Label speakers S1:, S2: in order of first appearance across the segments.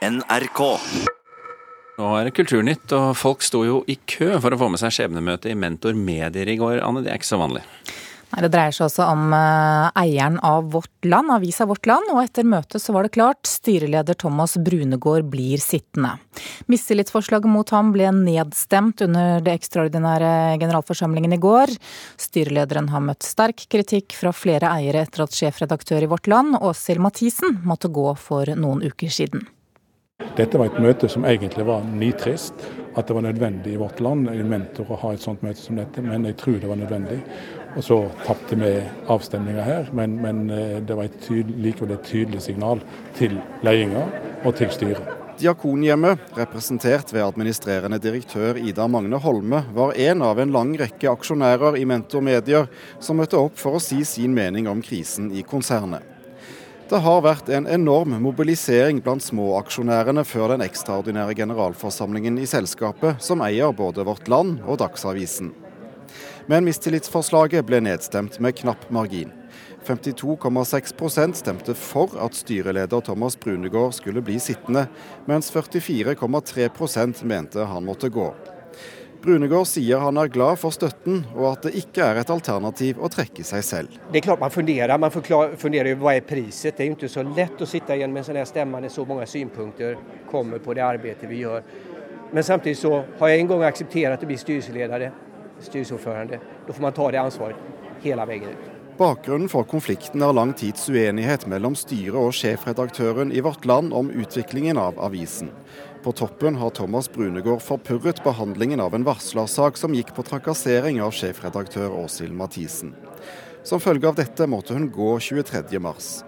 S1: NRK.
S2: Nå er det Kulturnytt, og folk sto jo i kø for å få med seg skjebnemøtet i Mentor Medier i går. Anne, det er ikke så vanlig?
S3: Nei, Det dreier seg også om uh, eieren av Vårt Land, avisa Vårt Land, og etter møtet så var det klart, styreleder Thomas Brunegård blir sittende. Mistillitsforslaget mot ham ble nedstemt under det ekstraordinære generalforsamlingen i går. Styrelederen har møtt sterk kritikk fra flere eiere etter at sjefredaktør i Vårt Land, Åshild Mathisen, måtte gå for noen uker siden.
S4: Dette var et møte som egentlig var nitrist. At det var nødvendig i vårt land i mentor å ha et sånt møte som dette, men jeg tror det var nødvendig. Og så tapte vi avstemninga her, men, men, eh, det var et tydelig, likevel et tydelig signal til ledelsen og til styret.
S5: Diakonhjemmet, representert ved administrerende direktør Ida Magne Holme, var en av en lang rekke aksjonærer i Mentor Medier som møtte opp for å si sin mening om krisen i konsernet. Det har vært en enorm mobilisering blant småaksjonærene før den ekstraordinære generalforsamlingen i selskapet, som eier både Vårt Land og Dagsavisen. Men mistillitsforslaget ble nedstemt med knapp margin. 52,6% stemte for at styreleder Thomas Brunegård skulle bli sittende, mens 44,3% mente han måtte gå. Brunegård sier han er glad for støtten, og at det ikke er et alternativ å trekke seg selv.
S6: Det er klart man funderer. Man funderer jo hva er priset. Det er jo ikke så lett å sitte igjen med en sånn stemme når så mange synpunkter kommer på det arbeidet vi gjør. Men samtidig så har jeg en gang akseptert å bli styreleder, styreordfører. Da får man ta det ansvaret hele veien ut.
S5: Bakgrunnen for konflikten er lang tids uenighet mellom styret og sjefredaktøren i Vårt Land om utviklingen av avisen. På toppen har Thomas Brunegård forpurret behandlingen av en varslersak som gikk på trakassering av sjefredaktør Åshild Mathisen. Som følge av dette måtte hun gå 23.3.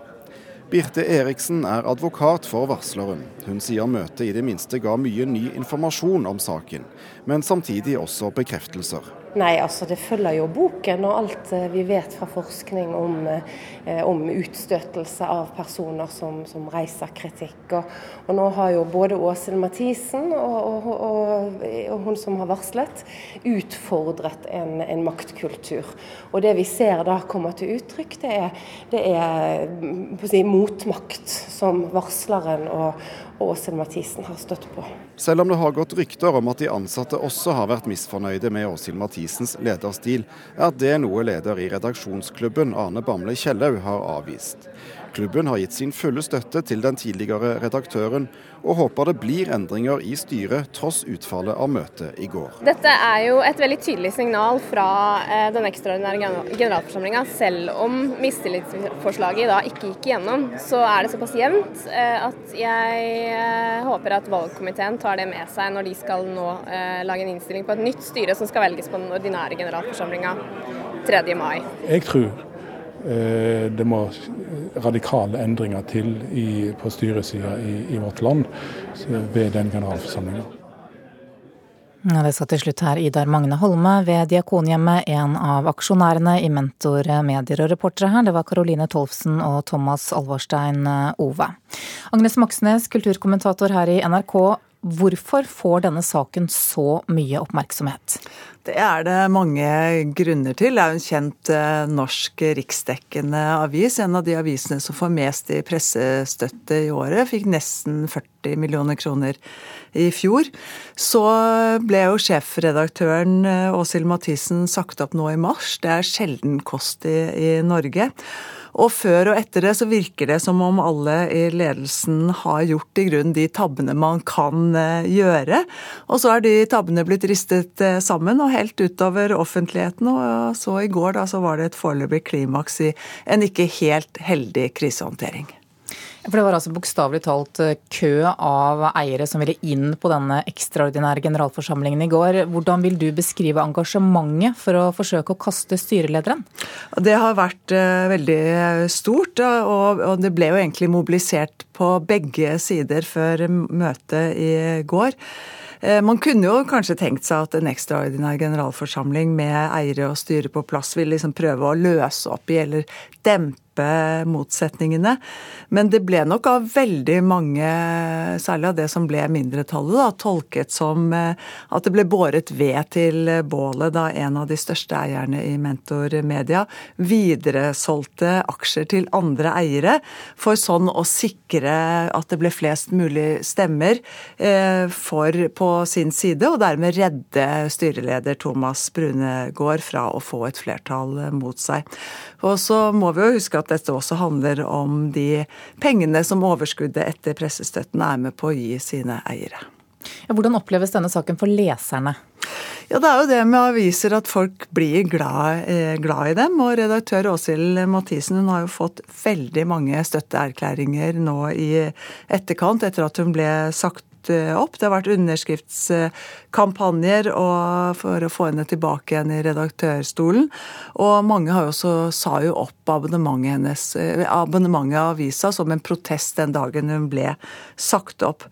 S5: Birte Eriksen er advokat for varsleren. Hun sier møtet i det minste ga mye ny informasjon om saken, men samtidig også bekreftelser.
S7: Nei, altså det følger jo boken og alt eh, vi vet fra forskning om, eh, om utstøtelse av personer som, som reiser kritikk. Og, og, nå har jo både Åshild Mathisen og, og, og, hun som har varslet, utfordret en, en, maktkultur. Og det vi ser da kommer til uttrykk, det er, det er si, motmakt som varsleren og, Åshild Mathisen har støtt på.
S5: Selv om det har gått rykter om at de ansatte også har vært misfornøyde med Åshild Mathisens lederstil, er det noe leder i redaksjonsklubben Arne Bamble Kjellaug har avvist. Klubben har gitt sin fulle støtte til den tidligere redaktøren, og håper det blir endringer i styret tross utfallet av møtet i går.
S8: Dette er jo et veldig tydelig signal fra eh, den ekstraordinære generalforsamlinga. Selv om mistillitsforslaget da ikke gikk igjennom, så er det såpass jevnt eh, at jeg eh, håper at valgkomiteen tar det med seg når de skal nå lage en innstilling på et nytt styre som skal velges på den ordinære generalforsamlinga 3. mai.
S4: Jeg tror det må radikale endringer til i, på styresida i, i, vårt land ved den generalforsamlinga.
S3: Ja, det sa til slutt her Idar Magne Holme ved Diakonhjemmet, en av aksjonærene i Mentor Medier. Og reportere her, det var Caroline Tolfsen og Thomas Alvorstein Ove. Agnes Moxnes, kulturkommentator her i NRK. Hvorfor får denne saken så mye oppmerksomhet?
S9: Det er det mange grunner til. Det er jo en kjent eh, norsk riksdekkende avis. En av de avisene som får mest i pressestøtte i året. Fikk nesten 40 millioner kroner i fjor. Så ble jo sjefredaktøren eh, Åshild Mathisen sagt opp nå i mars. Det er sjelden kost i, i Norge. Og før og etter det så virker det som om alle i ledelsen har gjort i grunn de tabbene man kan eh, gjøre. Og så er de tabbene blitt ristet eh, sammen og helt utover offentligheten. Og så i går da så var det et foreløpig klimaks i en ikke helt heldig krisehåndtering.
S3: For Det var altså bokstavelig talt eh, kø av eiere som ville inn på denne ekstraordinære generalforsamlingen i går. Hvordan vil du beskrive engasjementet for å forsøke å kaste styrelederen?
S9: Det har vært eh, veldig stort, og det ble jo egentlig mobilisert på begge sider før møtet i går. Eh, man kunne jo kanskje tenkt seg at en ekstraordinær generalforsamling med eiere og styre på plass vil liksom prøve å løse opp i eller dempe dempe motsetningene. Men det ble nok av veldig mange, særlig av det som ble mindretallet, da, tolket som eh, at det ble båret ved til bålet da en av de største eierne i Mentor Media videresolgte aksjer til andre eiere, for sånn å sikre at det ble flest mulig stemmer eh, for på sin side, og dermed redde styreleder Thomas Brunegård fra å få et flertall mot seg. Og så må vi jo huske at dette også handler om de pengene som overskuddet etter pressestøtten er med på å gi sine eiere.
S3: Ja, hvordan oppleves denne saken for leserne?
S9: Ja, Det er jo det med aviser at folk blir glad, eh, glad, i dem. Og redaktør Åshild Mathisen hun har jo fått veldig mange støtteerklæringer nå i etterkant, etter at hun ble sagt Eh, opp. Det har vært underskriftskampanjer for å få henne tilbake igjen i redaktørstolen. Og mange har jo også sa jo opp abonnementet hennes, eh, abonnementet av avisa som en protest den dagen hun ble sagt opp.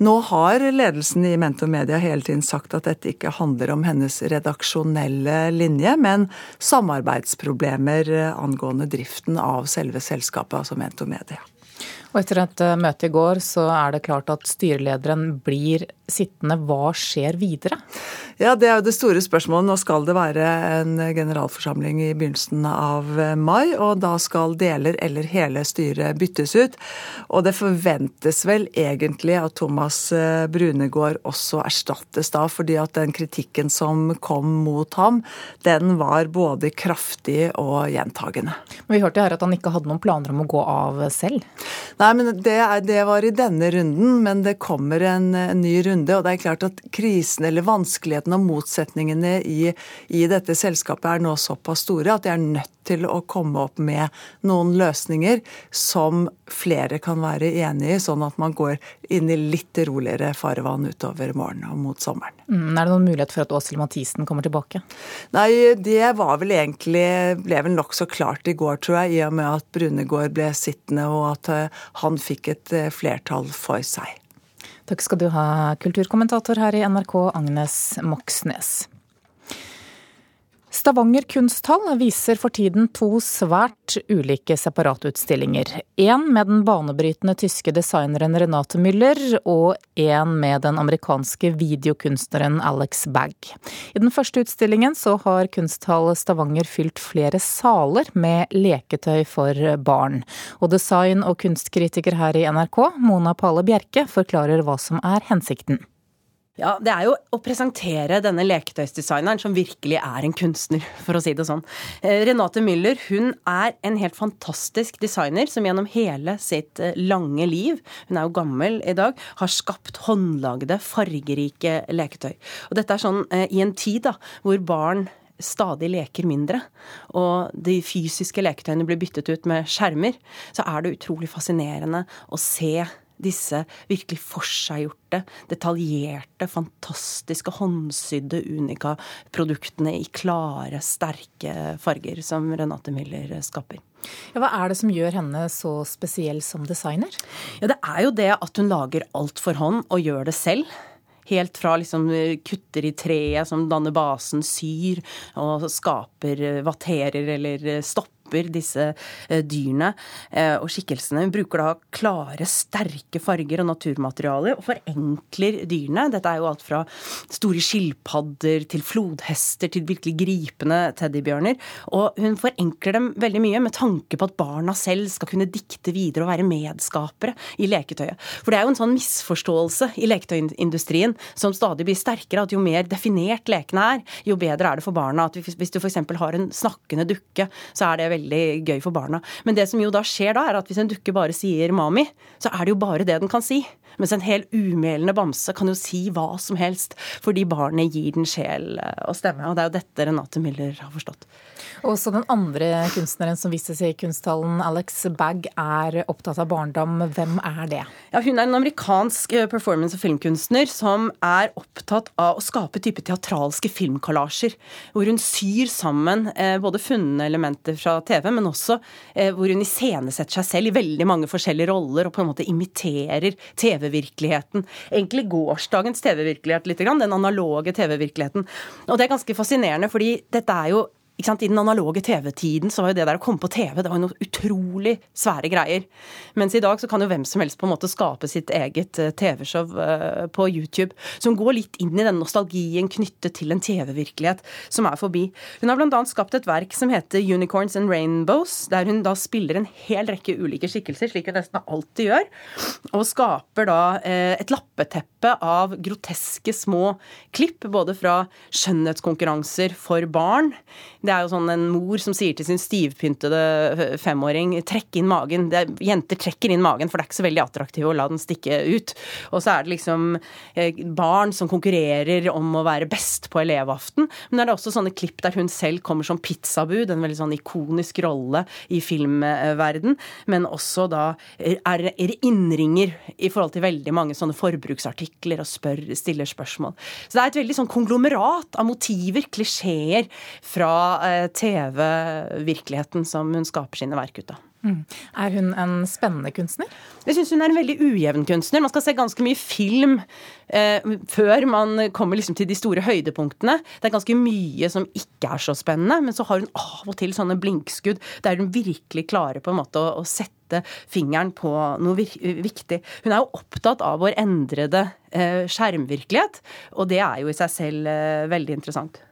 S9: Nå har ledelsen i Mentor Media hele tiden sagt at dette ikke handler om hennes redaksjonelle linje, men samarbeidsproblemer angående driften av selve selskapet, altså Mentor Media.
S3: Og etter et eh, møte i går så er det klart at styrelederen blir sittende. Hva skjer videre?
S9: Ja, Det er jo det store spørsmålet. Nå skal det være en generalforsamling i begynnelsen av mai, og da skal deler eller hele styret byttes ut. Og det forventes vel egentlig at Thomas eh, Brunegård også erstattes da, fordi at den kritikken som kom mot ham, den var både kraftig og gjentagende.
S3: Men Vi hørte her at han ikke hadde noen planer om å gå av selv?
S9: Nei, men det, det var i denne runden, men det kommer en, en ny runde. Og det er klart at krisen eller vanskeligheten og motsetningene i, i dette selskapet er nå såpass store at de er nødt til å komme opp med noen løsninger som flere kan være enig i, sånn at man går inn i litt roligere farvann utover morgenen og mot sommeren.
S3: Mm, er det noen mulighet for at Åshild Mathisen kommer tilbake?
S9: Nei, det var vel egentlig ble vel nokså klart i går, tror jeg, i og med at Brunegård ble sittende og at eh, han fikk et eh, flertall for seg.
S3: Takk skal du ha, kulturkommentator her i NRK, Agnes Moxnes. Stavanger kunsthall viser for tiden to svært ulike separatutstillinger. Én med den banebrytende tyske designeren Renate Müller, og én med den amerikanske videokunstneren Alex Bagg. I den første utstillingen så har Kunsthall Stavanger fylt flere saler med leketøy for barn. Og design- og kunstkritiker her i NRK, Mona Pale Bjerke, forklarer hva som er hensikten.
S1: Ja, Det er jo å presentere denne leketøysdesigneren som virkelig er en kunstner, for å si det sånn. Eh, Renate Müller hun er en helt fantastisk designer som gjennom hele sitt eh, lange liv, hun er jo gammel i dag, har skapt håndlagde, fargerike leketøy. Og dette er sånn eh, i en tid da, hvor barn stadig leker mindre, og de fysiske leketøyene blir byttet ut med skjermer, så er det utrolig fascinerende å se disse virkelig forseggjorte, detaljerte, fantastiske, håndsydde Unica-produktene i klare, sterke farger som Renate Miller skaper.
S3: Ja, hva er det som gjør henne så spesiell som designer?
S1: Ja, Det er jo det at hun lager alt for hånd og gjør det selv. Helt fra liksom kutter i treet som danner basen, syr og skaper vatterer eller stopper skaper disse eh, dyrene eh, og skikkelsene. Hun bruker da klare, sterke farger og naturmaterialer og forenkler dyrene. Dette er jo alt fra store skilpadder til flodhester til virkelig gripende teddybjørner. Og hun forenkler dem veldig mye med tanke på at barna selv skal kunne dikte videre og være medskapere i leketøyet. For det er jo en sånn misforståelse i leketøyindustrien som stadig blir sterkere, at jo mer definert lekene er, jo bedre er det for barna. At hvis du f.eks. har en snakkende dukke, så er det veldig veldig gøy for barna. Men det som jo da skjer da, er at hvis en dukke bare sier mami, så er det jo bare det den kan si. Mens en hel umelende bamse kan jo si hva som helst, fordi barnet gir den sjel eh, og stemme. Og det er jo dette Renate Miller har forstått.
S3: Også den andre kunstneren som vistes i kunsthallen, Alex Bagg, er opptatt av barndom. Hvem er det?
S1: Ja, hun er en amerikansk eh, performance- og filmkunstner som er opptatt av å skape type teatralske filmkollasjer. Hvor hun syr sammen eh, både funne elementer fra TV, men også hvor hun iscenesetter seg selv i veldig mange forskjellige roller og på en måte imiterer TV TV-virkeligheten. Egentlig gårsdagens TV-virkelighet litt, den analoge TV-virkeligheten. Og det er ganske fascinerende, fordi dette er jo i den analoge TV-tiden så var jo det der å komme på TV det var jo noe utrolig svære greier. Mens i dag så kan jo hvem som helst på en måte skape sitt eget eh, TV-show eh, på YouTube. Som går litt inn i den nostalgien knyttet til en TV-virkelighet som er forbi. Hun har bl.a. skapt et verk som heter Unicorns and Rainbows, der hun da spiller en hel rekke ulike skikkelser, slik hun nesten alltid gjør. Og skaper da eh, et lappeteppe av groteske små klipp, både fra skjønnhetskonkurranser for barn. Det det er jo sånn en mor som sier til sin stivpyntede femåring trekk inn magen. Er, jenter trekker inn magen, for det er ikke så veldig attraktivt å la den stikke ut. Og så er det liksom barn som konkurrerer om å være best på elevaften. Men det er også sånne klipp der hun selv kommer som pizzabud, en veldig sånn ikonisk rolle i filmverden. Men også da er, er innringer i forhold til veldig mange sånne forbruksartikler og spør, stiller spørsmål. Så det er et veldig sånn konglomerat av motiver, klisjeer, fra TV-virkeligheten som hun skaper sine verk ut av. Mm.
S3: Er hun en spennende kunstner?
S1: Jeg syns hun er en veldig ujevn kunstner. Man skal se ganske mye film eh, før man kommer liksom til de store høydepunktene. Det er ganske mye som ikke er så spennende, men så har hun av og til sånne blinkskudd der hun virkelig klarer på en måte å, å sette fingeren på noe viktig. Hun er jo opptatt av vår endrede eh, skjermvirkelighet, og det er jo i seg selv eh, veldig interessant.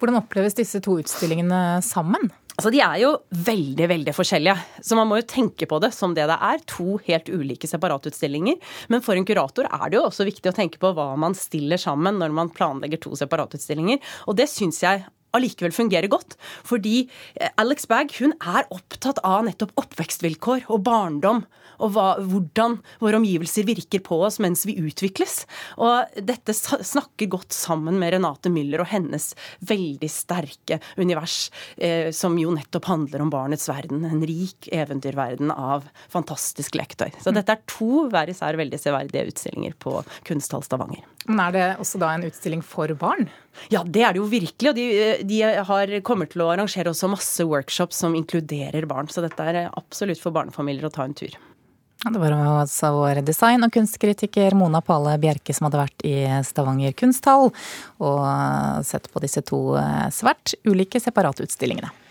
S3: Hvordan oppleves disse to utstillingene sammen?
S1: Altså, De er jo veldig veldig forskjellige, så man må jo tenke på det som det det er. To helt ulike separatutstillinger. Men for en kurator er det jo også viktig å tenke på hva man stiller sammen når man planlegger to separatutstillinger. Og det syns jeg allikevel fungerer godt. Fordi eh, Alex Bagg hun er opptatt av nettopp oppvekstvilkår og barndom og hva, hvordan våre omgivelser virker på oss mens vi utvikles. Og dette snakker godt sammen med Renate Müller og hennes veldig sterke univers, eh, som jo nettopp handler om barnets verden. En rik eventyrverden av fantastisk leketøy. Så mm. dette er to hver især veldig severdige utstillinger på Kunsthall Stavanger.
S3: Men Er det også da en utstilling for barn?
S1: Ja, det er det jo virkelig. Og de, de har, kommer til å arrangere også masse workshops som inkluderer barn. Så dette er absolutt for barnefamilier å ta en tur.
S3: Det var altså vår design- og kunstkritiker Mona Pale Bjerke som hadde vært i Stavanger kunsthall og sett på disse to svært ulike separatutstillingene.